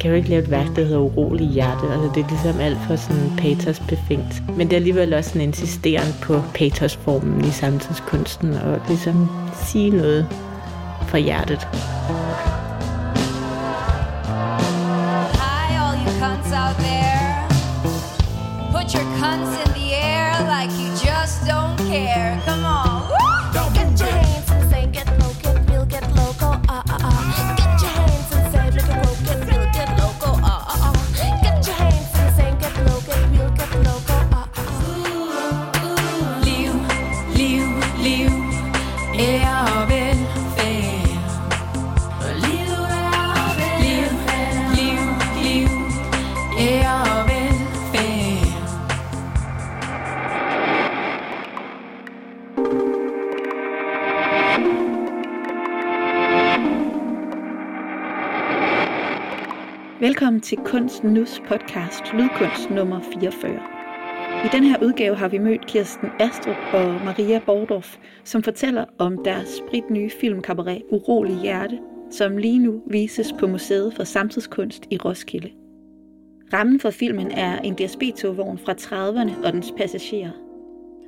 kan jo ikke lave et værk, der hedder Urolig Hjerte. Altså, det er ligesom alt for sådan patos befængt. Men det er alligevel også en insisterende på patosformen i samtidskunsten, og ligesom sige noget fra hjertet. Hi, all you cunts out there. Put your cunts in the air like you just don't care. Come Velkommen til Kunsten Nus podcast, Lydkunst nummer 44. I den her udgave har vi mødt Kirsten Astrup og Maria Bordorf, som fortæller om deres spritnye filmkabaret Urolig Hjerte, som lige nu vises på Museet for Samtidskunst i Roskilde. Rammen for filmen er en DSB-togvogn fra 30'erne og dens passagerer.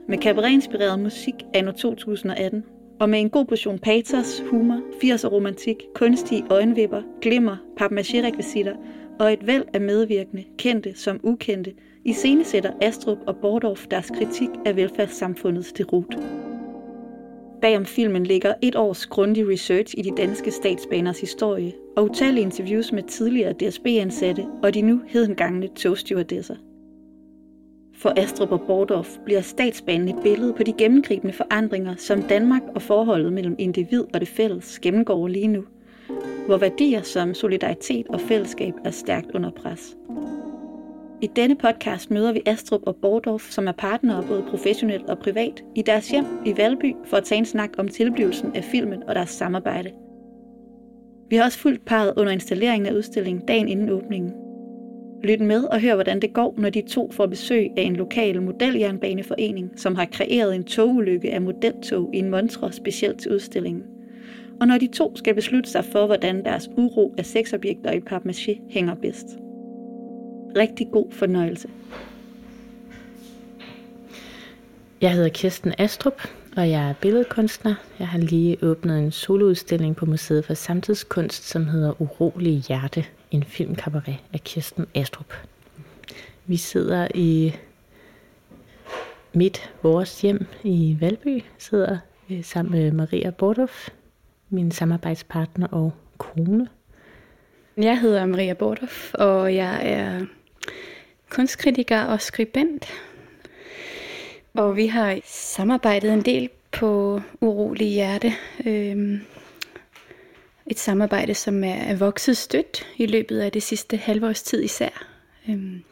Med kabaret-inspireret musik anno 2018, og med en god portion patos, humor, 80'er romantik, kunstige øjenvipper, glimmer, papmaché-rekvisitter og et væld af medvirkende, kendte som ukendte, i scenesætter Astrup og Bordorf deres kritik af velfærdssamfundets derut. Bagom filmen ligger et års grundig research i de danske statsbaners historie og utallige interviews med tidligere DSB-ansatte og de nu hedengangne togstewardesser. For Astrup og Bordorf bliver statsbanen et billede på de gennemgribende forandringer, som Danmark og forholdet mellem individ og det fælles gennemgår lige nu, hvor værdier som solidaritet og fællesskab er stærkt under pres. I denne podcast møder vi Astrup og Bordorf, som er partnere både professionelt og privat, i deres hjem i Valby for at tage en snak om tilblivelsen af filmen og deres samarbejde. Vi har også fulgt parret under installeringen af udstillingen dagen inden åbningen. Lyt med og hør, hvordan det går, når de to får besøg af en lokal modeljernbaneforening, som har kreeret en togulykke af modeltog i en montre specielt til udstillingen. Og når de to skal beslutte sig for, hvordan deres uro af sexobjekter i papmaché hænger bedst. Rigtig god fornøjelse. Jeg hedder Kirsten Astrup, og jeg er billedkunstner. Jeg har lige åbnet en soloudstilling på Museet for Samtidskunst, som hedder Urolig Hjerte, en filmkabaret af Kirsten Astrup. Vi sidder i mit, vores hjem i Valby, sidder øh, sammen med Maria Bordoff, min samarbejdspartner og kone. Jeg hedder Maria Bordoff, og jeg er kunstkritiker og skribent. Og vi har samarbejdet en del på Urolig Hjerte. Øhm, et samarbejde, som er vokset stødt i løbet af det sidste halvårs tid især. Øhm,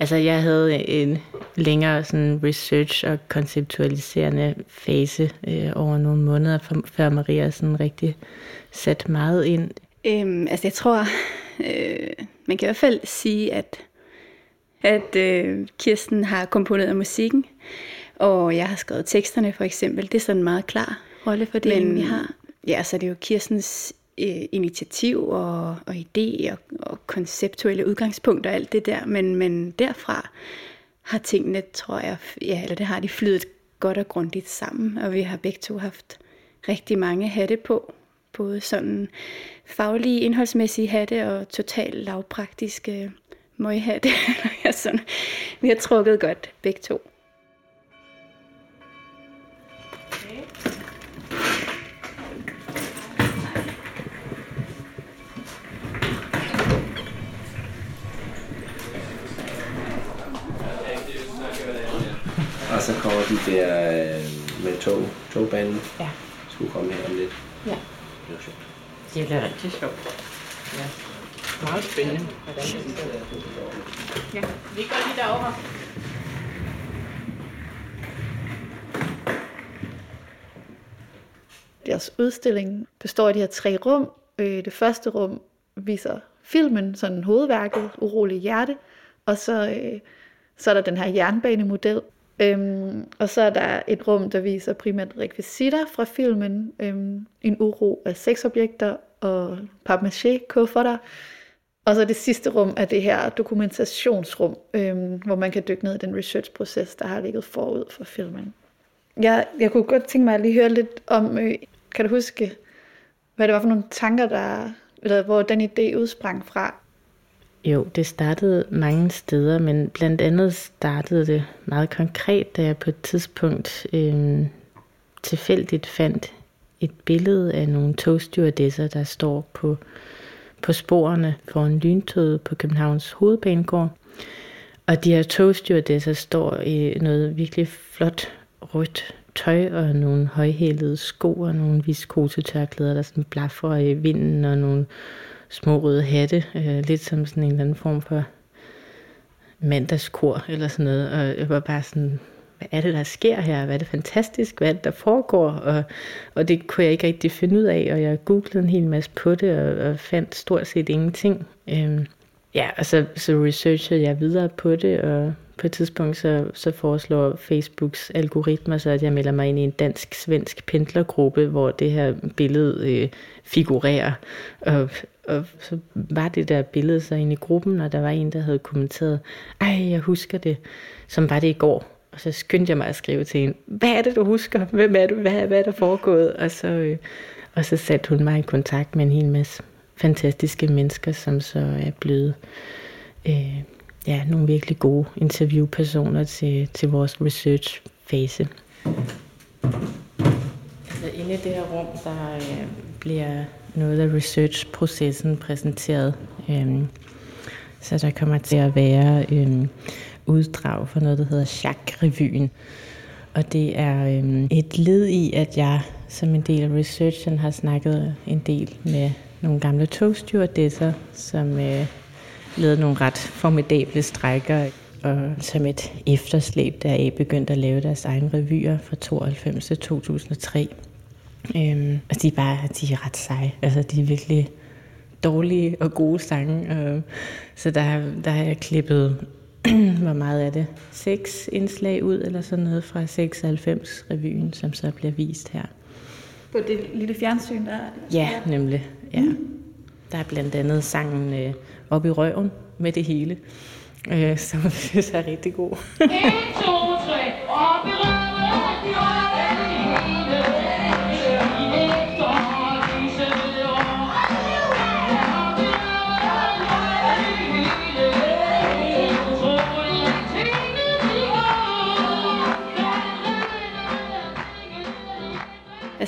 Altså, jeg havde en længere sådan research og konceptualiserende fase øh, over nogle måneder, før Maria sådan rigtig satte meget ind. Øhm, altså jeg tror, øh, man kan i hvert fald sige, at, at øh, Kirsten har komponeret musikken, og jeg har skrevet teksterne for eksempel. Det er sådan en meget klar rollefordeling, Men- vi har. Ja, så er det jo Kirstens øh, initiativ og, og idé og, og konceptuelle udgangspunkter og alt det der, men, men derfra har tingene, tror jeg, ja, eller det har de flydet godt og grundigt sammen, og vi har begge to haft rigtig mange hatte på, både sådan faglige, indholdsmæssige hatte og totalt lavpraktiske møghatte. ja, sådan. Vi har trukket godt begge to. Og så kommer de der øh, med tog, togbanen. Ja. Skulle komme her om lidt. Ja. Det var sjovt. Det bliver rigtig sjovt. Ja. Meget spændende. Ja, vi går lige derover. Deres udstilling består af de her tre rum. Øh, Det første rum viser filmen, sådan hovedværket, Urolig Hjerte, og så, øh, så er der den her jernbanemodel. Øhm, og så er der et rum, der viser primært rekvisitter fra filmen, øhm, en uro af sexobjekter og papmaché kufferter. Og så det sidste rum er det her dokumentationsrum, øhm, hvor man kan dykke ned i den researchproces, der har ligget forud for filmen. Jeg, jeg kunne godt tænke mig at lige høre lidt om, øh, kan du huske, hvad det var for nogle tanker, der, eller hvor den idé udsprang fra? Jo, det startede mange steder, men blandt andet startede det meget konkret, da jeg på et tidspunkt øh, tilfældigt fandt et billede af nogle togstyrdesser, der står på, på sporene for en lyntog på Københavns hovedbanegård. Og de her togstyrdesser står i noget virkelig flot rødt tøj og nogle højhælede sko og nogle viskosetørklæder, der sådan blaffer i vinden og nogle små røde hatte, øh, lidt som sådan en eller anden form for mandagskor eller sådan noget. Og jeg var bare sådan, hvad er det, der sker her? Hvad er det fantastisk? Hvad er det, der foregår? Og, og det kunne jeg ikke rigtig finde ud af, og jeg googlede en hel masse på det, og, og fandt stort set ingenting. Øhm, ja, og så, så researchede jeg videre på det, og på et tidspunkt så, så foreslår Facebooks algoritmer så, at jeg melder mig ind i en dansk-svensk pendlergruppe, hvor det her billede øh, figurerer. Og, og så var det der billede så inde i gruppen, og der var en, der havde kommenteret, ej, jeg husker det, som var det i går. Og så skyndte jeg mig at skrive til hende, hvad er det, du husker? Hvem er du? Hvad, hvad er der foregået? Og så, øh, og så satte hun mig i kontakt med en hel masse fantastiske mennesker, som så er blevet øh, ja, nogle virkelig gode interviewpersoner til, til vores research-fase. Så inde i det her rum, der øh, bliver noget af research-processen præsenteret. Øhm, så der kommer til at være øhm, uddrag for noget, der hedder Chak-revyen. Og det er øhm, et led i, at jeg som en del af researchen har snakket en del med nogle gamle togstewardesser, som øh, lavede nogle ret formidable strækker, og som et efterslæb deraf begyndte at lave deres egne revyer fra 92 til 2003. Øhm, og de er bare de er ret seje. Altså, de er virkelig dårlige og gode sange. Øh, så der, der har jeg klippet, hvor meget er det? Seks indslag ud, eller sådan noget fra 96-revyen, som så bliver vist her. På det lille fjernsyn, der er det. Ja, nemlig. Ja. Der er blandt andet sangen øh, Op i røven med det hele, øh, som jeg synes er rigtig god. 1, 2, 3, op i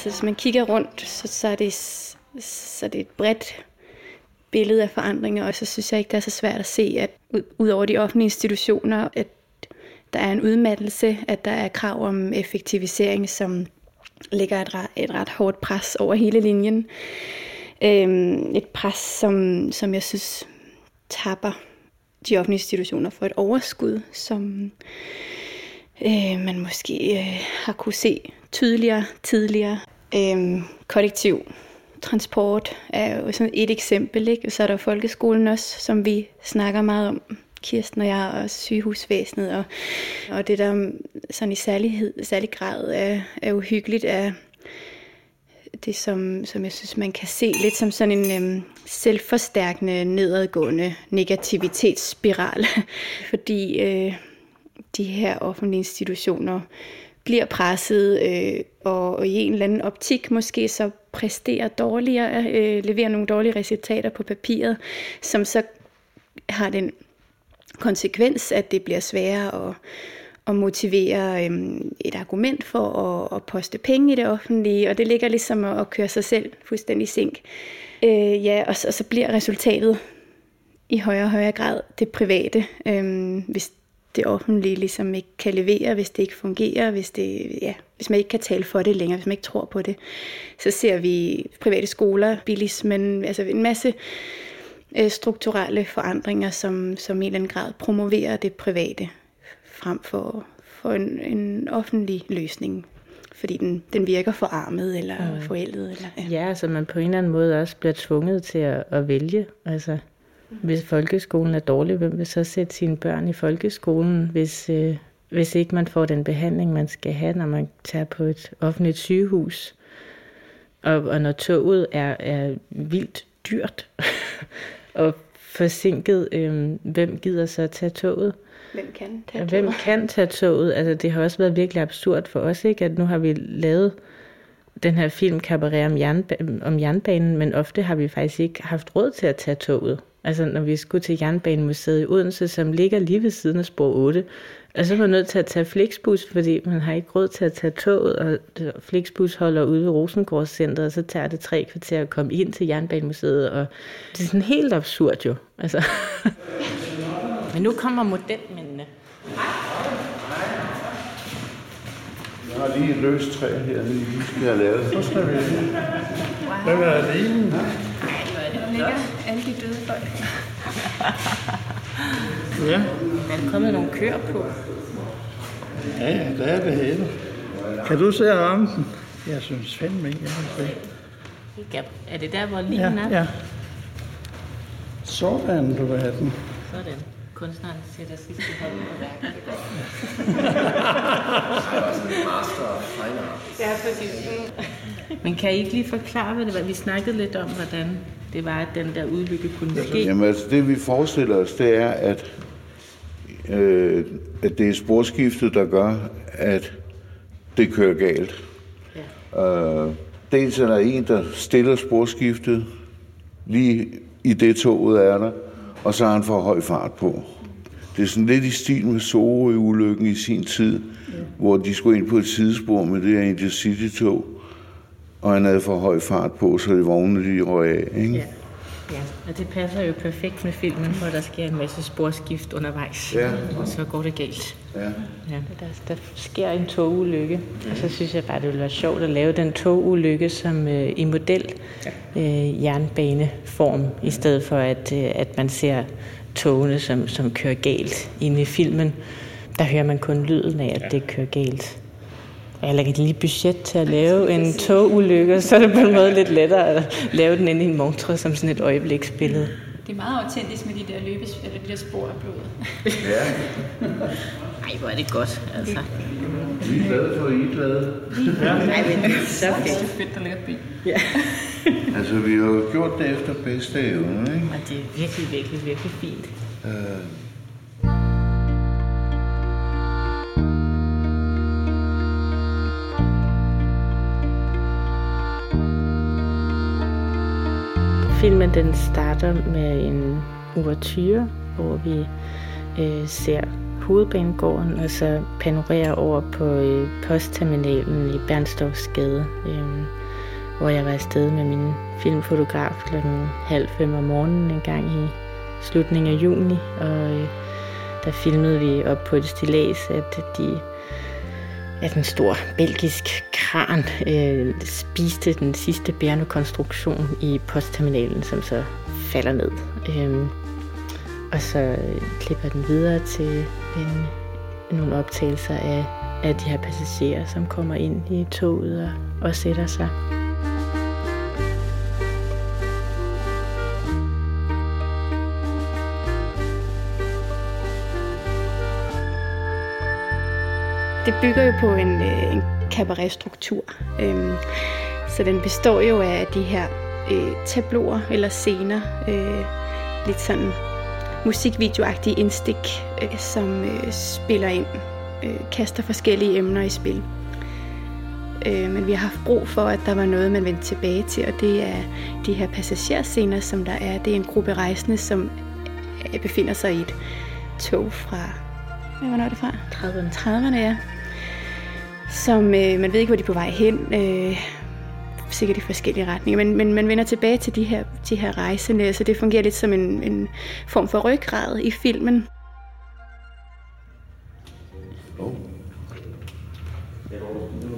Altså hvis man kigger rundt, så, så, er det, så er det et bredt billede af forandringer, og så synes jeg ikke, det er så svært at se, at ud, ud over de offentlige institutioner, at der er en udmattelse, at der er krav om effektivisering, som lægger et, ret- et ret hårdt pres over hele linjen. Øhm, et pres, som, som jeg synes tapper de offentlige institutioner for et overskud, som øh, man måske øh, har kunne se tydeligere tidligere. Øhm, kollektiv transport er jo sådan et eksempel, ikke? så er der folkeskolen også, som vi snakker meget om, Kirsten og jeg, og sygehusvæsenet, og, og det der sådan i særlighed, særlig grad er, er uhyggeligt, er det, som, som jeg synes, man kan se lidt som sådan en øhm, selvforstærkende, nedadgående negativitetsspiral. Fordi øh, de her offentlige institutioner bliver presset øh, og, og i en eller anden optik måske så præsterer dårligere, øh, leverer nogle dårlige resultater på papiret, som så har den konsekvens, at det bliver sværere at, at motivere øh, et argument for at, at poste penge i det offentlige, og det ligger ligesom at, at køre sig selv fuldstændig i sink. Øh, ja, og, så- og så bliver resultatet i højere og højere grad det private, øh, hvis det offentlige ligesom ikke kan levere, hvis det ikke fungerer, hvis, det, ja, hvis man ikke kan tale for det længere, hvis man ikke tror på det. Så ser vi private skoler, bilismen, altså en masse øh, strukturelle forandringer, som, som i en eller anden grad promoverer det private frem for, for en, en offentlig løsning, fordi den, den virker forarmet eller mm. forældet. Eller, ja. Ja, så man på en eller anden måde også bliver tvunget til at, at vælge. Altså, hvis folkeskolen er dårlig, hvem vil så sætte sine børn i folkeskolen, hvis, øh, hvis ikke man får den behandling, man skal have, når man tager på et offentligt sygehus? Og, og når toget er, er vildt dyrt, og forsinket. Øh, hvem gider så tage toget? Hvem kan tage Og hvem toget? kan tage toget? Altså, det har også været virkelig absurd for os, ikke? At nu har vi lavet den her film Cabaret om, jernba- om jernbanen, men ofte har vi faktisk ikke haft råd til at tage toget. Altså, når vi skulle til Jernbanemuseet i Odense, som ligger lige ved siden af spor 8, og så er man nødt til at tage Flixbus, fordi man har ikke råd til at tage toget, og Flixbus holder ude ved Rosengårdscenteret, og så tager det tre kvarter at komme ind til Jernbanemuseet, og det er sådan helt absurd jo. Altså. men nu kommer modelmændene. Jeg har lige et løst træ her, vi lige skal have lavet. Så skal vi... Hvem er alene? Alle de døde folk. Ja, Der er kommet nogle køer på. ja, ja, der er det hele. Kan du se rampen? Jeg synes fandme ikke, jeg kan se. Ja, er det der, hvor Ja, er? ja. Sådan, du vil have den. Sådan. Kunstneren sætter sidste hånd på værket. Master of Fine Art. Ja, præcis. Men kan I ikke lige forklare, hvad det var? Vi snakkede lidt om, hvordan det var, at den der ulykke kunne ske. Jamen altså, det vi forestiller os, det er, at, øh, at det er sporskiftet, der gør, at det kører galt. Ja. Øh, dels er der en, der stiller sporskiftet lige i det toget er der, og så har han for høj fart på. Det er sådan lidt i stil med Sorø-ulykken i sin tid, ja. hvor de skulle ind på et sidespor med det her Intercity-tog, og han havde for høj fart på, så de vogne de røg af. Ikke? Ja. Ja, og det passer jo perfekt med filmen, hvor der sker en masse sporskift undervejs. Ja. Og så går det galt. Ja. Ja, der, der sker en togulykke, og så synes jeg bare, det ville være sjovt at lave den togulykke som øh, i model øh, jernbaneform, i stedet for at, øh, at man ser togene, som, som kører galt inde i filmen. Der hører man kun lyden af, at det kører galt. Jeg lægger et lille budget til at lave en togulykke, så er det på en måde lidt lettere at lave den inde i en montre som sådan et øjebliksbillede. Det er meget autentisk med de der løbes, eller de der spor af blodet. Ej, hvor er det godt, altså. Vi er glade for, at I er glade. Ej, men så fedt. fedt at lave et bil. Altså, vi har jo gjort det efter bedste evne, ikke? Og det er virkelig, virkelig, virkelig fint. Øh, Filmen den starter med en ouverture, hvor vi øh, ser hovedbanegården, og så panorerer over på øh, postterminalen i Bernstorffsgade, øh, hvor jeg var afsted med min filmfotograf kl. halv fem om morgenen en gang i slutningen af juni, og øh, der filmede vi op på et stilas, at de at en stor belgisk kran øh, spiste den sidste bærende konstruktion i postterminalen, som så falder ned. Øh, og så øh, klipper den videre til en, nogle optagelser af, af de her passagerer, som kommer ind i toget og, og sætter sig. Det bygger jo på en, øh, en cabaretstruktur. Øhm, så den består jo af de her øh, tabloer eller scener, øh, lidt sådan musikvideoagtige indstik, øh, som øh, spiller ind, øh, kaster forskellige emner i spil. Øh, men vi har haft brug for, at der var noget, man vendte tilbage til, og det er de her passagerscener, som der er. Det er en gruppe rejsende, som øh, befinder sig i et tog fra... Hvad var det fra? 30'erne. 30'erne, ja. Som øh, man ved ikke, hvor de er på vej hen. Øh, sikkert i forskellige retninger. Men, men man vender tilbage til de her, de her rejsende, så det fungerer lidt som en, en form for ryggrad i filmen. oh,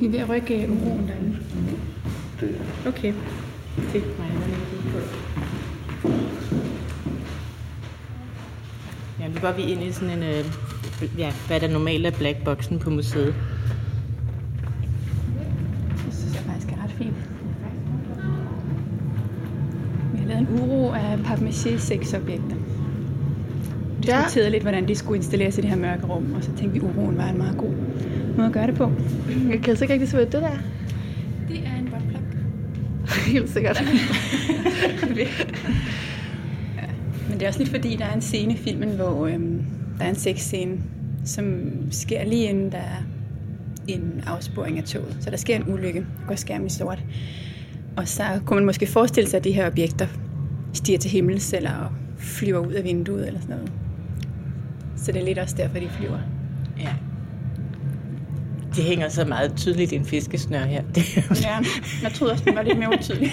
Vi er ved at rykke øh, uroen derinde. det, Okay. Det mig, Ja, nu går vi ind i sådan en, øh, ja, hvad der normalt er blackboxen på museet. Det synes jeg faktisk er ret fint. Vi har lavet en uro af papmaché sexobjekter. Vi diskuterede lidt, hvordan de skulle installeres i det her mørke rum, og så tænkte vi, at uroen var en meget god måde at gøre det på. Jeg kan så ikke rigtig se, hvad det der er. Det er en buttplug. Helt sikkert. Men det er også lidt fordi, der er en scene i filmen, hvor øhm, der er en sexscene, som sker lige inden der er en afsporing af toget. Så der sker en ulykke, går skærmen i sort. Og så kunne man måske forestille sig, at de her objekter stiger til himmels, eller flyver ud af vinduet, eller sådan noget. Så det er lidt også derfor, de flyver. Ja. Det hænger så meget tydeligt i en fiskesnør her. Det er jo- Ja, jeg troede også, den var lidt mere utydelig.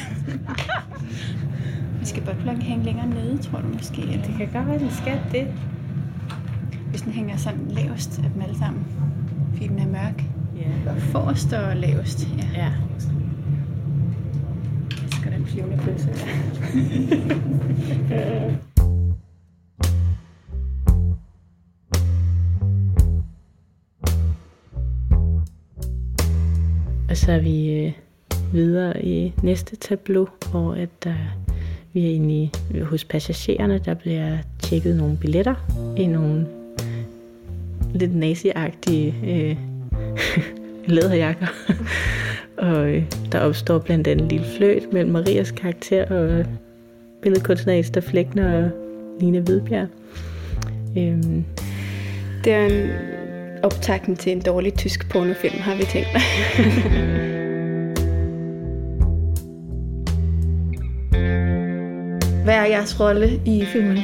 Vi skal buttpluggen hænge længere nede, tror du måske? Eller? Det kan godt være, den skal det. Hvis den hænger sådan lavest af dem alle sammen. Fordi den er mørk. Ja. Forrest og lavest. Ja. ja. Flyvende pølse. Og så er vi øh, videre i næste tableau, hvor at der, vi er inde i, hos passagererne, der bliver tjekket nogle billetter i nogle lidt nazi-agtige øh, læderjakker og øh, der opstår blandt andet en lille fløjt mellem Marias karakter og billedkunstner Esther Flækner og Line Hvidbjerg. Øhm, Det er en optakten til en dårlig tysk pornofilm, har vi tænkt. Hvad er jeres rolle i filmen?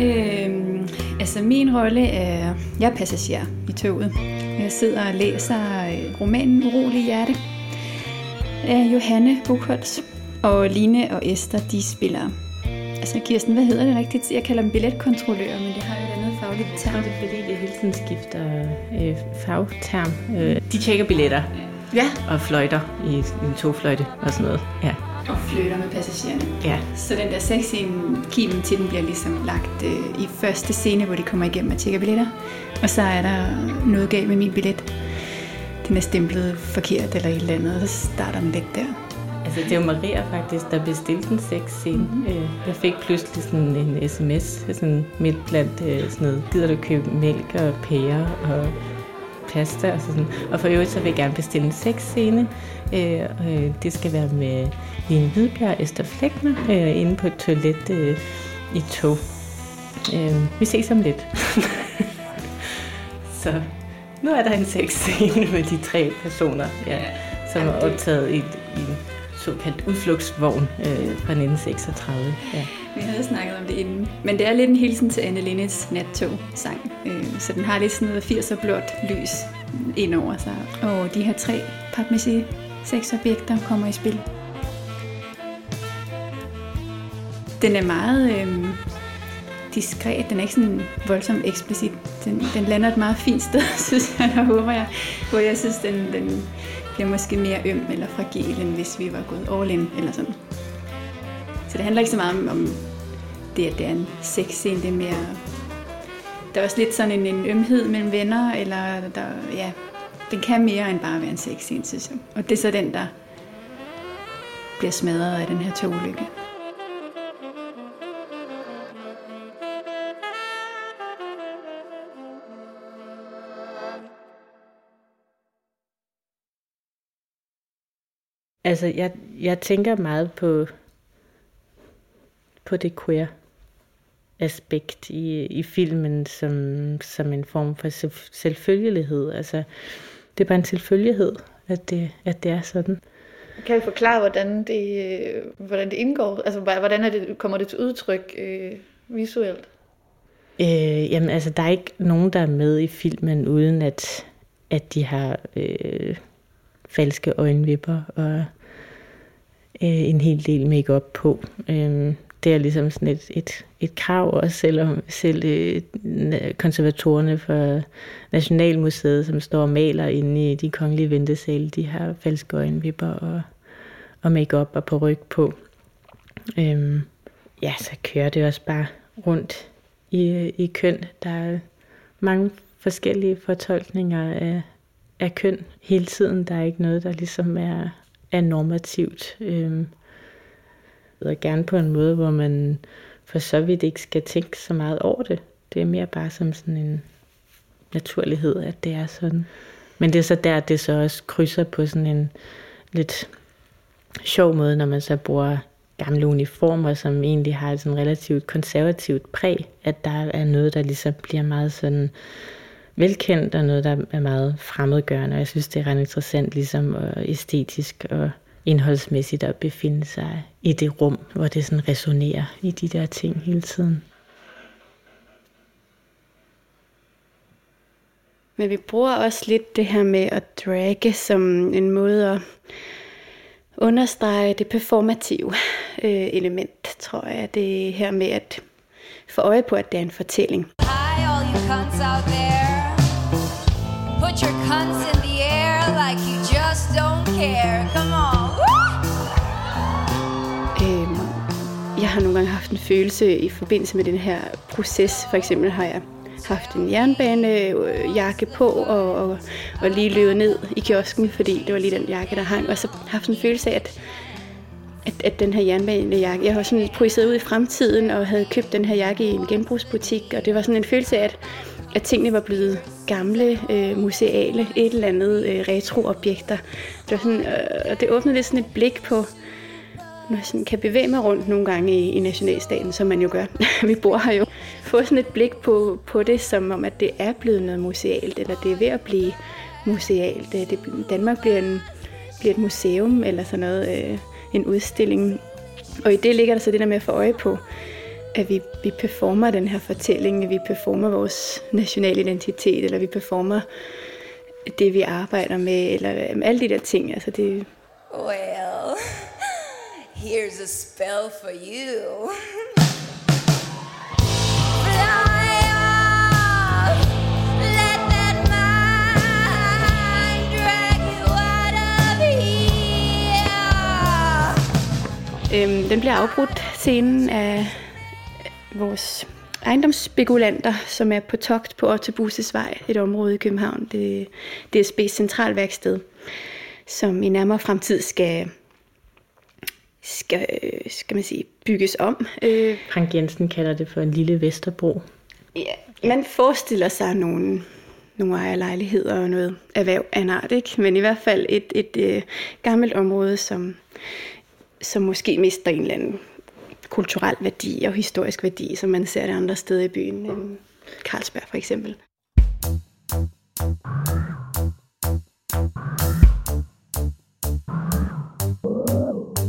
Øhm, altså min rolle er, jeg er passager i toget. Jeg sidder og læser øh, romanen Urolig Hjerte af Johanne Buchholz. Og Line og Esther, de spiller... Altså Kirsten, hvad hedder det rigtigt? Jeg kalder dem billetkontrollører, men det har jo et andet fagligt term. det er fordi, det hele tiden skifter øh, fagterm. Øh, de tjekker billetter Ja. og fløjter i, i en togfløjte og sådan noget. Ja. Og flytter med passagererne. Ja. Så den der sexscene, kimen til den bliver ligesom lagt øh, i første scene, hvor de kommer igennem og tjekker billetter. Og så er der noget galt med min billet. Den er stemplet forkert eller et eller andet, og så starter den lidt der. Altså, det jo Maria faktisk, der bestilte en sexscene. Mm-hmm. Jeg fik pludselig sådan en sms, sådan midt blandt øh, sådan noget, gider du købe mælk og pærer og pasta og sådan. Og for øvrigt så vil jeg gerne bestille en sexscene. Øh, øh, det skal være med Line Hvidbjerg og Esther Flækner øh, inde på et toilet øh, i tog. Øh, vi ses om lidt. så nu er der en sexscene med de tre personer, ja, som er optaget i, i en såkaldt udflugtsvogn øh, fra 1936. Ja. Vi havde snakket om det inden. Men det er lidt en hilsen til Anne Linnes nattog-sang. Øh, Så den har lidt sådan noget 80'er blåt lys ind over sig. Og de her tre papmæssige sexobjekter kommer i spil. Den er meget øh, diskret. Den er ikke sådan voldsomt eksplicit. Den, den lander et meget fint sted, synes jeg, og håber jeg. Hvor jeg synes, den, den bliver måske mere øm eller fragil, end hvis vi var gået all in eller sådan. Så det handler ikke så meget om, om det, at det er en sexscene. Det er mere... Der er også lidt sådan en, en ømhed mellem venner, eller der, ja, den kan mere end bare være en sexscene, synes jeg. Og det er så den, der bliver smadret af den her togulykke. Altså, jeg, jeg tænker meget på, på det queer aspekt i, i filmen som, som en form for selv- selvfølgelighed. Altså, det er bare en selvfølgelighed, at det, at det er sådan. Kan vi forklare, hvordan det, øh, hvordan det indgår? Altså, hvordan er det, kommer det til udtryk øh, visuelt? Øh, jamen, altså, der er ikke nogen, der er med i filmen, uden at, at de har øh, falske øjenvipper og øh, en hel del makeup på. Øh, det er ligesom sådan et, et, et krav også, selvom selv øh, konservatorerne for Nationalmuseet, som står og maler inde i de kongelige ventesale, de har falske øjenvipper og, og makeup og på ryg på. Øhm, ja, så kører det også bare rundt i, i køn. Der er mange forskellige fortolkninger af, af køn hele tiden. Der er ikke noget, der ligesom er, er normativt. Øhm, og gerne på en måde, hvor man for så vidt ikke skal tænke så meget over det. Det er mere bare som sådan en naturlighed, at det er sådan. Men det er så der, det så også krydser på sådan en lidt sjov måde, når man så bruger gamle uniformer, som egentlig har et sådan relativt konservativt præg, at der er noget, der ligesom bliver meget sådan velkendt, og noget, der er meget fremmedgørende. Og jeg synes, det er ret interessant, ligesom og æstetisk og indholdsmæssigt at befinde sig i det rum, hvor det sådan resonerer i de der ting hele tiden. Men vi bruger også lidt det her med at dragge som en måde at understrege det performative øh, element, tror jeg. Det her med at få øje på, at det er en fortælling. Hi, all you cunts out there. Put your cunts in the air like you just don't care. Come on. Woo! Øhm, jeg har nogle gange haft en følelse i forbindelse med den her proces. For eksempel har jeg haft en jernbanejakke på og, og, og lige løbet ned i kiosken, fordi det var lige den jakke, der hang. Og så haft en følelse af, at, at, at den her jernbanejakke, jeg har sådan projiceret ud i fremtiden og havde købt den her jakke i en genbrugsbutik, og det var sådan en følelse af, at, at tingene var blevet gamle, øh, museale, et eller andet øh, retroobjekter. Det, var sådan, øh, og det åbnede lidt sådan et blik på, når jeg sådan kan bevæge mig rundt nogle gange i, i nationalstaten, som man jo gør. Vi bor her jo. Få sådan et blik på, på det, som om at det er blevet noget musealt, eller det er ved at blive musealt. Det, det, Danmark bliver, en, bliver et museum, eller sådan noget, øh, en udstilling. Og i det ligger der så det der med at få øje på, at vi, vi performer den her fortælling, at vi performer vores nationale identitet, eller vi performer det, vi arbejder med, eller alle de der ting. Altså det, Well, here's a spell for you. Øhm, den bliver afbrudt scenen af vores ejendomsspekulanter, som er på togt på Ottobuses Vej, et område i København. Det er DSB's centralværksted, som i nærmere fremtid skal, skal, skal man sige, bygges om. Øh, Frank Jensen kalder det for en lille Vesterbro. Ja, man forestiller sig nogle, nogle ejerlejligheder og noget erhverv af en art, ikke? men i hvert fald et, et øh, gammelt område, som, som måske mister en eller anden kulturel værdi og historisk værdi, som man ser det andre steder i byen, end Carlsberg for eksempel.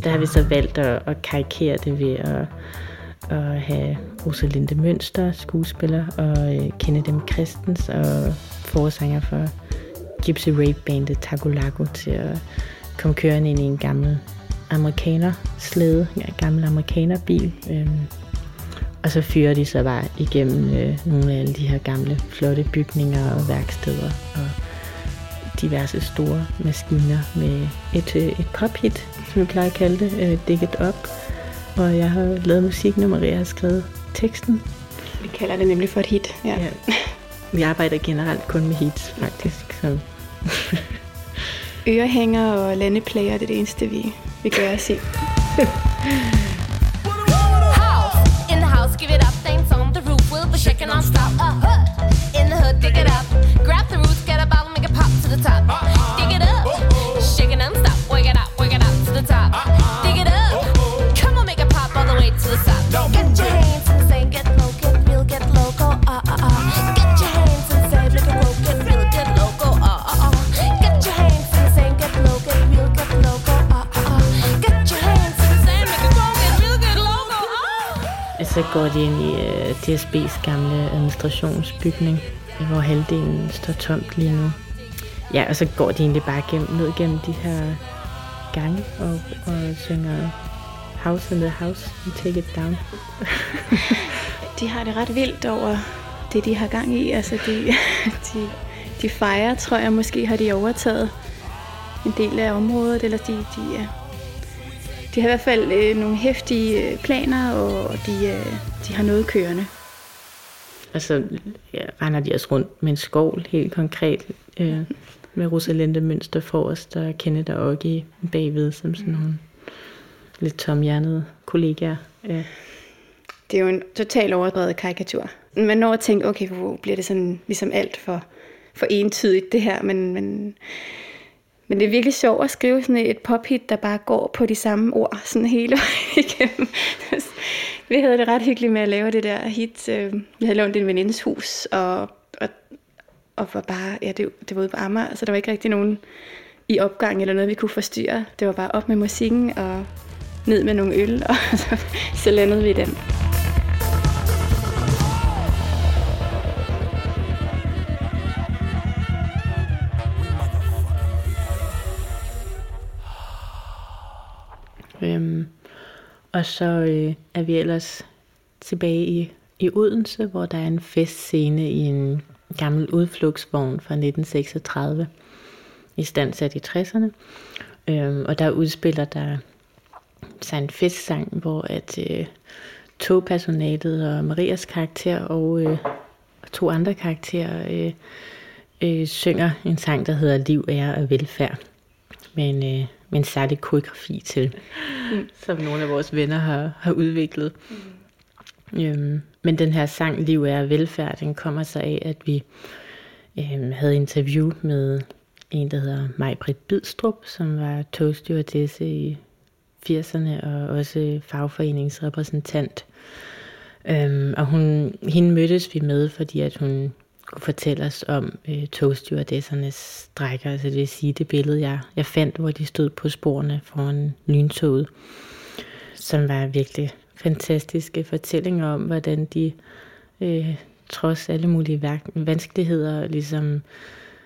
Der har vi så valgt at, at karikere det ved at, at have Rosalinde Mønster, skuespiller, og øh, Kenneth M. Christens og forsanger for Gypsy Rape bandet Tagulago til at komme kørende ind i en gammel amerikaner slæde, en gammel amerikanerbil. Øhm, og så fyrer de så bare igennem øh, nogle af alle de her gamle, flotte bygninger og værksteder og diverse store maskiner med et, øh, et pophit, som vi plejer at kalde det, øh, dækket op. Og jeg har lavet musikken, og Maria har skrevet teksten. Vi kalder det nemlig for et hit. Ja. Ja. Vi arbejder generelt kun med hits, faktisk. Så. Ørehænger og landeplager, det er det eneste, vi, vi gør os i. går de ind i øh, DSB's gamle administrationsbygning, hvor halvdelen står tomt lige nu. Ja, og så går de egentlig bare gennem, ned gennem de her gange og, og synger House in the House and Take It Down. de har det ret vildt over det, de har gang i. Altså, de, de, de fejrer, tror jeg, måske har de overtaget en del af området, eller de, de, er, de har i hvert fald øh, nogle hæftige øh, planer, og de, øh, de har noget kørende. Og så ja, render de også rundt med en skovl, helt konkret, øh, med Rosalinde Mønster forrest, og Kenneth og Oggy bagved, som sådan nogle lidt tomhjernede kollegaer. Ja. Det er jo en total overdrevet karikatur. Man når at tænke, okay, hvor bliver det sådan ligesom alt for, for entydigt det her, men, men, men det er virkelig sjovt at skrive sådan et pophit, der bare går på de samme ord sådan hele vejen igennem. Vi havde det ret hyggeligt med at lave det der hit. Øh, vi havde lånt en venindes hus, og, og, og var bare, ja, det, det var ude på Amager, så der var ikke rigtig nogen i opgang eller noget, vi kunne forstyrre. Det var bare op med musikken og ned med nogle øl, og så, så landede vi i den. Øhm, og så øh, er vi ellers tilbage i, i Odense, hvor der er en festscene i en gammel udflugtsvogn fra 1936, i standsat i 60'erne. Øhm, og der udspiller der sig en festsang, hvor at øh, togpersonalet og Marias karakter og, øh, to andre karakterer øh, øh, synger en sang, der hedder Liv, Ære og Velfærd. Med en, øh, med en særlig koreografi til, mm. som nogle af vores venner har, har udviklet. Mm. Øhm, men den her sang, Liv, og Velfærd, den kommer så af, at vi øhm, havde interview med en, der hedder Maj-Britt Bidstrup, som var togstewardesse i 80'erne og også fagforeningsrepræsentant. Øhm, og hun, hende mødtes vi med, fordi at hun fortælle os om øh, togstewardessernes strækker, altså det vil sige det billede, jeg, jeg fandt, hvor de stod på sporene foran lyntoget, som var virkelig fantastiske fortællinger om, hvordan de øh, trods alle mulige værk- vanskeligheder ligesom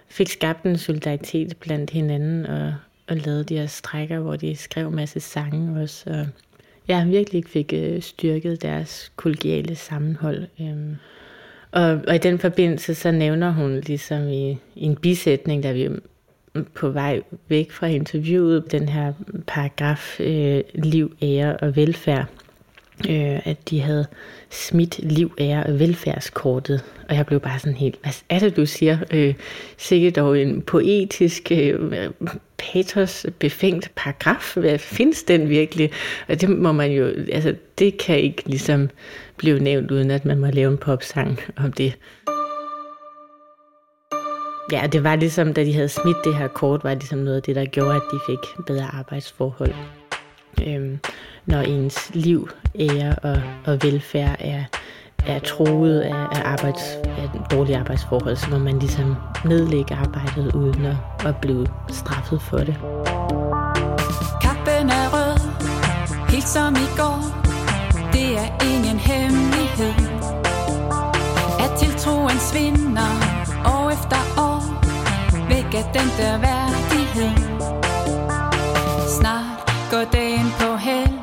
fik skabt en solidaritet blandt hinanden og, og lavede de her strækker, hvor de skrev en masse sange også. Og ja, virkelig fik øh, styrket deres kollegiale sammenhold. Øh. Og, og i den forbindelse, så nævner hun ligesom i, i en bisætning, der vi på vej væk fra interviewet, den her paragraf øh, liv, ære og velfærd, øh, at de havde smidt liv, ære og velfærdskortet. Og jeg blev bare sådan helt, hvad er det, du siger? Øh, sikkert dog en poetisk, øh, patos befængt paragraf. Hvad findes den virkelig? Og det må man jo, altså det kan ikke ligesom blive nævnt, uden at man må lave en popsang om det. Ja, det var ligesom, da de havde smidt det her kort, var ligesom noget af det, der gjorde, at de fik bedre arbejdsforhold. Øhm, når ens liv, ære og, og velfærd er, er troet af, af, arbejds, af dårlige arbejdsforhold, så må man ligesom nedlægge arbejdet uden at, at blive straffet for det. Kappen er rød, helt som i går. Det er ingen hemmelighed. At tiltroen svinder år efter år. Væk af den der værdighed. Snart går dagen på.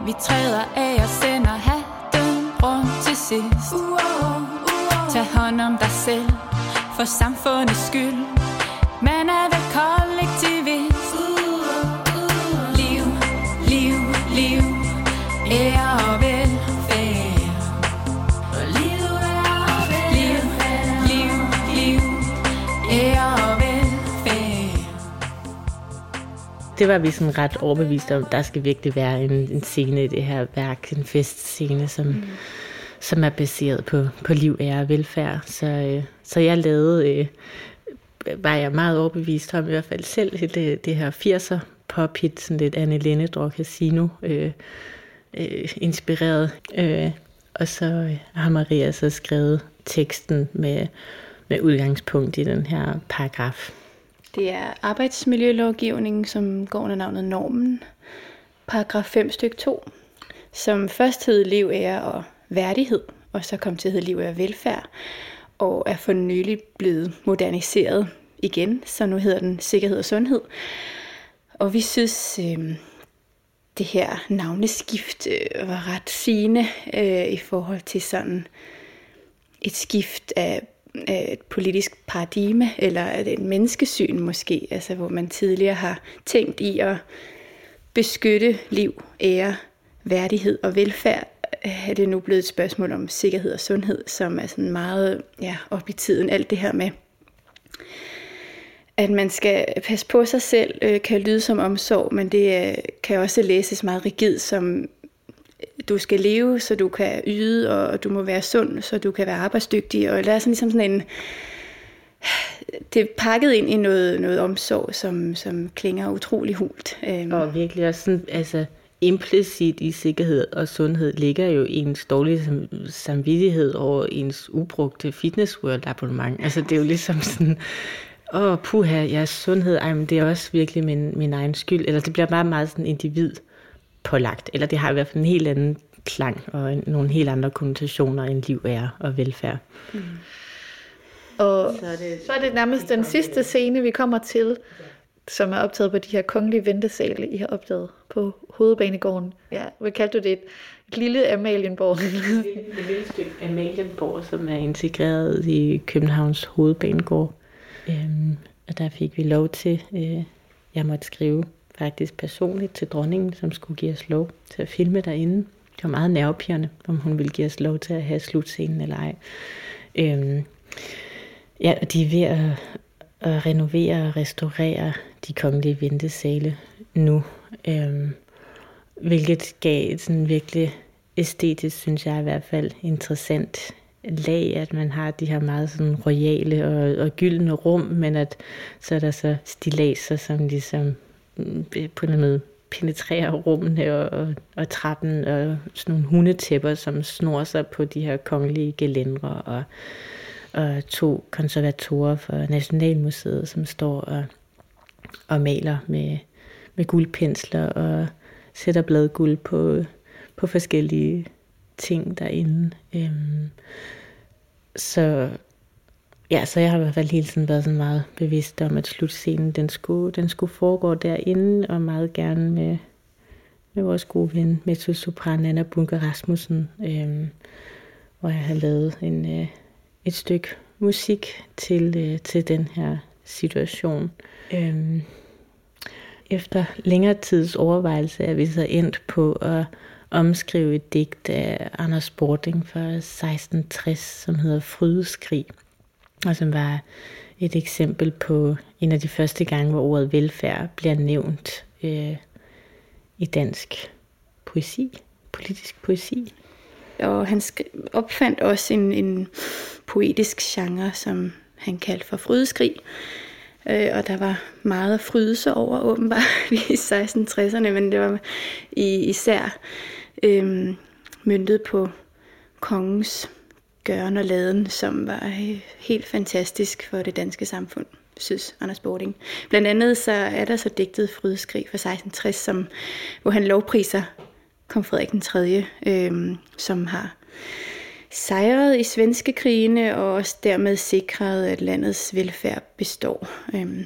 Vi træder af og sender hatten rundt til sidst. Tag hånd om dig selv, for samfundets skyld. Man er Det var vi sådan ret overbevist om, der skal virkelig være en, en scene i det her værk, en festscene, som, mm. som er baseret på, på liv, ære og velfærd. Så, øh, så jeg lavede, øh, var jeg meget overbevist om i hvert fald selv, det, det her 80'er pop-hit, sådan lidt Anne Lindedrog Casino øh, øh, inspireret. Øh, og så har Maria så skrevet teksten med, med udgangspunkt i den her paragraf. Det er arbejdsmiljølovgivningen, som går under navnet Normen, paragraf 5 stykke 2, som først hed liv, ære og værdighed, og så kom til at hedde liv, ære og velfærd, og er for nylig blevet moderniseret igen, så nu hedder den sikkerhed og sundhed. Og vi synes, øh, det her navneskift øh, var ret fine øh, i forhold til sådan et skift af af et politisk paradigme, eller et menneskesyn måske, altså hvor man tidligere har tænkt i at beskytte liv, ære, værdighed og velfærd, er det nu blevet et spørgsmål om sikkerhed og sundhed, som er sådan meget ja, op i tiden. Alt det her med, at man skal passe på sig selv, øh, kan lyde som omsorg, men det øh, kan også læses meget rigidt som du skal leve, så du kan yde, og du må være sund, så du kan være arbejdsdygtig. Og der er sådan ligesom sådan en, det er pakket ind i noget, noget omsorg, som, som klinger utrolig hult. Øhm. Og virkelig også sådan, altså implicit i sikkerhed og sundhed ligger jo ens dårlige sam- samvittighed over ens ubrugte Fitness World abonnement. Altså det er jo ligesom sådan, åh oh, puha, jeres sundhed, ej, men det er også virkelig min, min egen skyld. Eller det bliver bare meget sådan individ pålagt. Eller det har i hvert fald en helt anden klang og nogle helt andre konnotationer end liv er og velfærd. Og så er, det, så er det nærmest den sidste scene, vi kommer til, som er optaget på de her kongelige ventesale, I har opdaget på hovedbanegården. Ja, hvad kaldte du det? Et, et lille Amalienborg. Et lille stykke Amalienborg, som er integreret i Københavns hovedbanegård. Øhm, og der fik vi lov til, øh, jeg måtte skrive faktisk personligt til dronningen, som skulle give os lov til at filme derinde. Det var meget nervepirrende, om hun ville give os lov til at have slutscenen eller ej. Øhm, ja, og de er ved at, at renovere og restaurere de kongelige ventesale nu. Øhm, hvilket gav sådan virkelig æstetisk, synes jeg i hvert fald, interessant lag, at man har de her meget sådan royale og, og gyldne rum, men at så er der så stilaser, som ligesom Øh, på en eller anden måde penetrerer rummene og, og, og trappen, og sådan nogle hundetæpper, som snor sig på de her kongelige gelindre og, og to konservatorer for Nationalmuseet, som står og, og maler med, med guldpensler og sætter bladguld på, på forskellige ting derinde. Øhm, så ja, så jeg har i hvert fald hele tiden været sådan meget bevidst om, at slutscenen, den skulle, den skulle foregå derinde, og meget gerne med, med vores gode ven, mezzosopran Anna Bunker Rasmussen, øhm, hvor jeg har lavet en, øh, et stykke musik til, øh, til den her situation. Øhm, efter længere tids overvejelse er vi så endt på at omskrive et digt af Anders Bording fra 1660, som hedder Frydeskrig, og som var et eksempel på en af de første gange, hvor ordet velfærd bliver nævnt øh, i dansk poesi, politisk poesi. Og han opfandt også en, en poetisk genre, som han kaldte for frydeskrig. Øh, og der var meget at fryde sig over, åbenbart, i 1660'erne, men det var i, især øh, myndet på kongens gøren og laden, som var øh, helt fantastisk for det danske samfund, synes Anders Bording. Blandt andet så er der så digtet Frydeskrig fra 1660, som, hvor han lovpriser kong Frederik den 3., øh, som har sejret i svenske krigene og også dermed sikret, at landets velfærd består. Øh,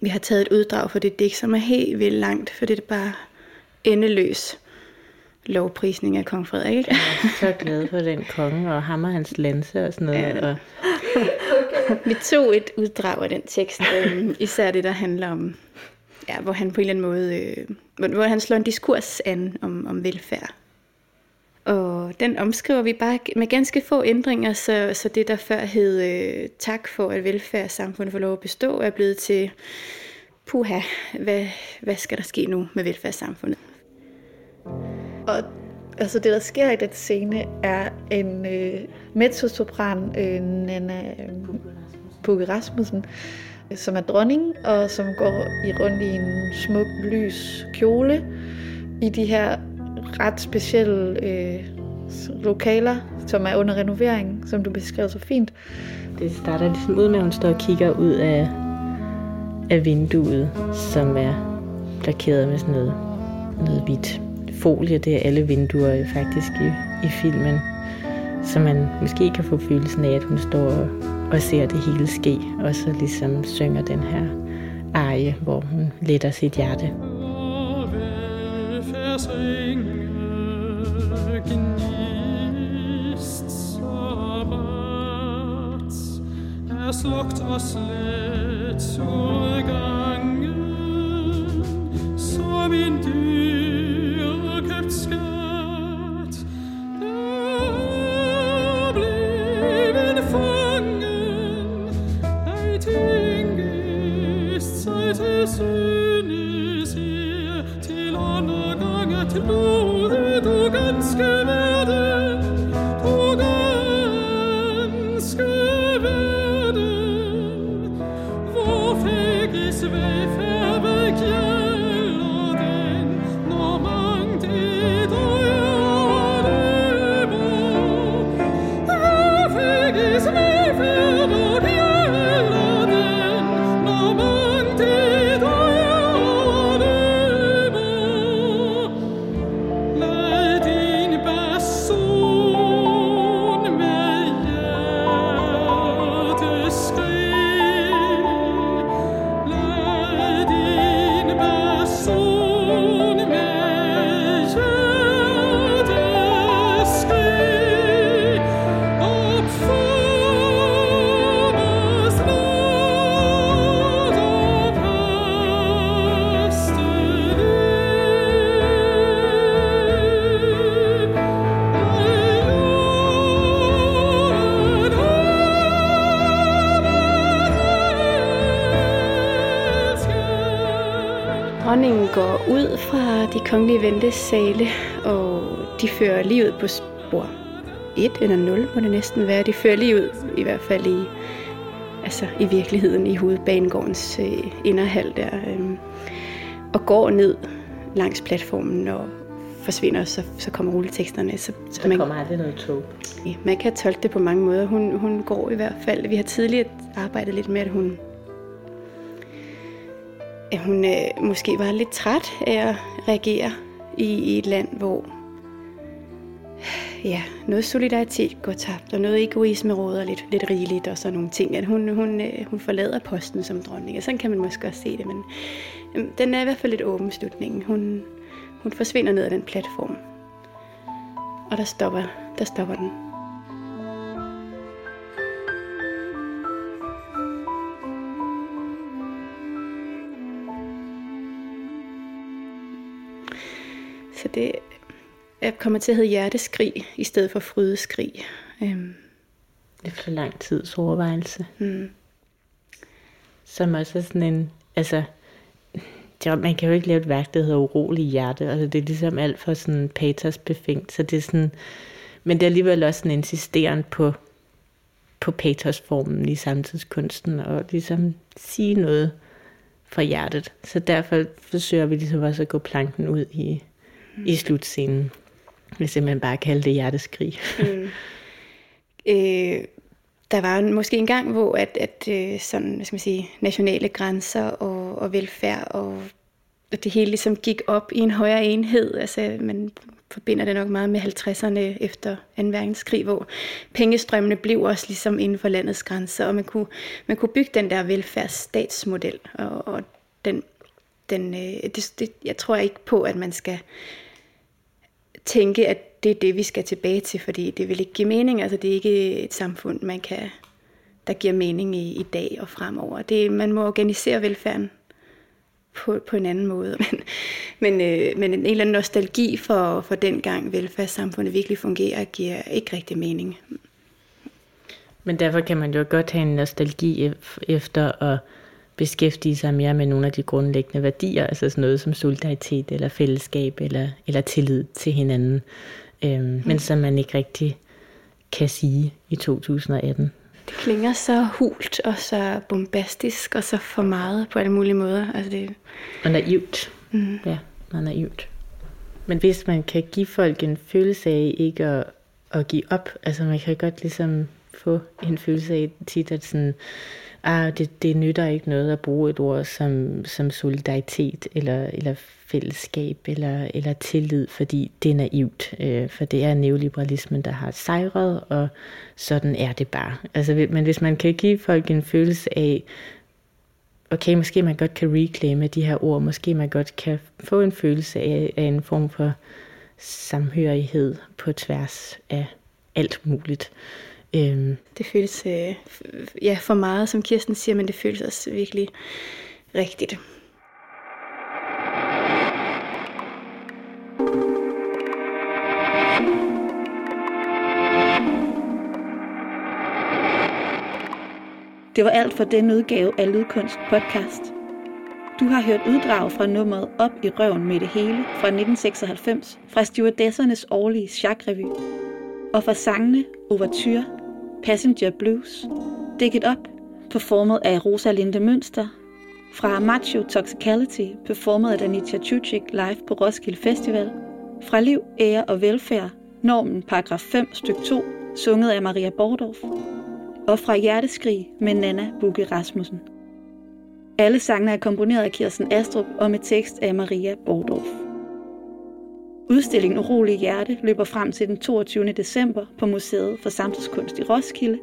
vi har taget et uddrag for det digt, som er helt vildt langt, for det er bare endeløs lovprisning af kong Frederik. Jeg er så glad for den konge, og ham og hans lanse og sådan noget. Ja. Og, Vi tog et uddrag af den tekst, øhm, især det, der handler om, ja, hvor han på en eller anden måde, øh, hvor, hvor han slår en diskurs an om, om velfærd. Og den omskriver vi bare med ganske få ændringer, så, så det, der før hed øh, tak for, at velfærdssamfundet får lov at bestå, er blevet til, puha, hvad, hvad skal der ske nu med velfærdssamfundet? Og altså det, der sker i den scene, er en øh, mezzosopran, øh, Nana øh, Rasmussen, som er dronning, og som går i rundt i en smuk, lys kjole i de her ret specielle øh, lokaler, som er under renovering, som du beskrev så fint. Det starter ligesom ud med, at hun står og kigger ud af, af vinduet, som er blokeret med sådan noget, noget hvidt folie. Det er alle vinduer øh, faktisk i, i filmen. Så man måske kan få følelsen af, at hun står og, og ser det hele ske, og så ligesom synger den her arie, hvor hun letter sit hjerte. Es lockt oss let zur gange Som in dyrköpt ud fra de kongelige ventesale, og de fører lige ud på spor 1 eller 0, må det næsten være. De fører lige ud, i hvert fald i, altså i virkeligheden, i hovedbanegårdens øh, inderhal der, øh, og går ned langs platformen og forsvinder, så, så kommer rulleteksterne. Så, så Der kommer aldrig noget tog. Ja, man kan tolke det på mange måder. Hun, hun går i hvert fald. Vi har tidligere arbejdet lidt med, at hun, at hun øh, måske var lidt træt af at reagere i, i et land, hvor ja, noget solidaritet går tabt, og noget egoisme råder lidt, lidt rigeligt, og sådan nogle ting. At hun, hun, øh, hun forlader posten som dronning, og sådan kan man måske også se det, men øh, den er i hvert fald lidt åben slutningen. Hun, hun forsvinder ned ad den platform, og der stopper, der stopper den. Så det er kommer til at hedde hjerteskrig i stedet for frydeskrig. Øhm, Efter lang tids overvejelse. mm. Som også er sådan en, altså, man kan jo ikke lave et værk, der hedder urolig hjerte. Altså, det er ligesom alt for sådan patos befængt. Så det er sådan, men det er alligevel også en insisteren på, på patosformen i samtidskunsten, og ligesom sige noget fra hjertet. Så derfor forsøger vi ligesom også at gå planken ud i, i slutscenen. Hvis simpelthen bare kalde det hjerteskrig. Mm. Øh, der var måske en gang, hvor at, at øh, sådan, hvad skal man sige, nationale grænser og, og velfærd og at det hele ligesom gik op i en højere enhed. Altså, man forbinder det nok meget med 50'erne efter 2. verdenskrig, hvor pengestrømmene blev også ligesom inden for landets grænser, og man kunne, man kunne bygge den der velfærdsstatsmodel, og, og den, den, øh, det, det, jeg tror ikke på, at man skal tænke, at det er det, vi skal tilbage til, fordi det vil ikke give mening. Altså, det er ikke et samfund, man kan, der giver mening i, i dag og fremover. Det, man må organisere velfærden på, på en anden måde. Men, men, øh, men en eller anden nostalgi for, for den gang velfærdssamfundet virkelig fungerer, giver ikke rigtig mening. Men derfor kan man jo godt have en nostalgi efter at beskæftige sig mere med nogle af de grundlæggende værdier, altså sådan noget som solidaritet eller fællesskab eller, eller tillid til hinanden, øhm, mm. men som man ikke rigtig kan sige i 2018. Det klinger så hult og så bombastisk og så for meget på alle mulige måder. Altså det, Og naivt. Mm. Ja, meget naivt. Men hvis man kan give folk en følelse af ikke at, at give op, altså man kan godt ligesom få en følelse af tit, at sådan, ah, det, det nytter ikke noget at bruge et ord som, som solidaritet eller, eller fællesskab eller, eller tillid, fordi det er naivt. Øh, for det er neoliberalismen, der har sejret, og sådan er det bare. Altså, men hvis man kan give folk en følelse af, okay, måske man godt kan reclaime de her ord, måske man godt kan få en følelse af, af en form for samhørighed på tværs af alt muligt. Øhm, det føles øh, ja, for meget, som Kirsten siger, men det føles også virkelig rigtigt. Det var alt for den udgave af Lydkunst podcast. Du har hørt uddrag fra nummeret Op i røven med det hele fra 1996 fra stewardessernes årlige chakrevy og fra sangene Overture, Passenger Blues, Dig It Up, performet af Rosalinde Mønster, fra Macho Toxicality, performet af Danita Chuchik live på Roskilde Festival, fra Liv, Ære og Velfærd, normen paragraf 5 styk 2, sunget af Maria Bordorf, og fra Hjerteskrig med Nana Bugge Rasmussen. Alle sangene er komponeret af Kirsten Astrup og med tekst af Maria Bordorf. Udstillingen Urolig Hjerte løber frem til den 22. december på Museet for Samtidskunst i Roskilde.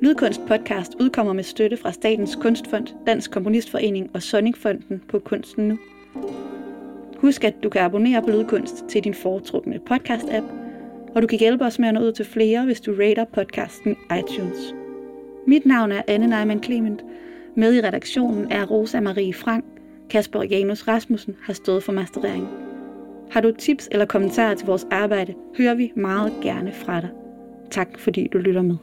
Lydkunst podcast udkommer med støtte fra Statens Kunstfond, Dansk Komponistforening og Sonningfonden på Kunsten Nu. Husk, at du kan abonnere på Lydkunst til din foretrukne podcast-app, og du kan hjælpe os med at nå ud til flere, hvis du rater podcasten i iTunes. Mit navn er Anne Neumann Clement. Med i redaktionen er Rosa Marie Frank. Kasper Janus Rasmussen har stået for mastereringen. Har du tips eller kommentarer til vores arbejde, hører vi meget gerne fra dig. Tak fordi du lytter med.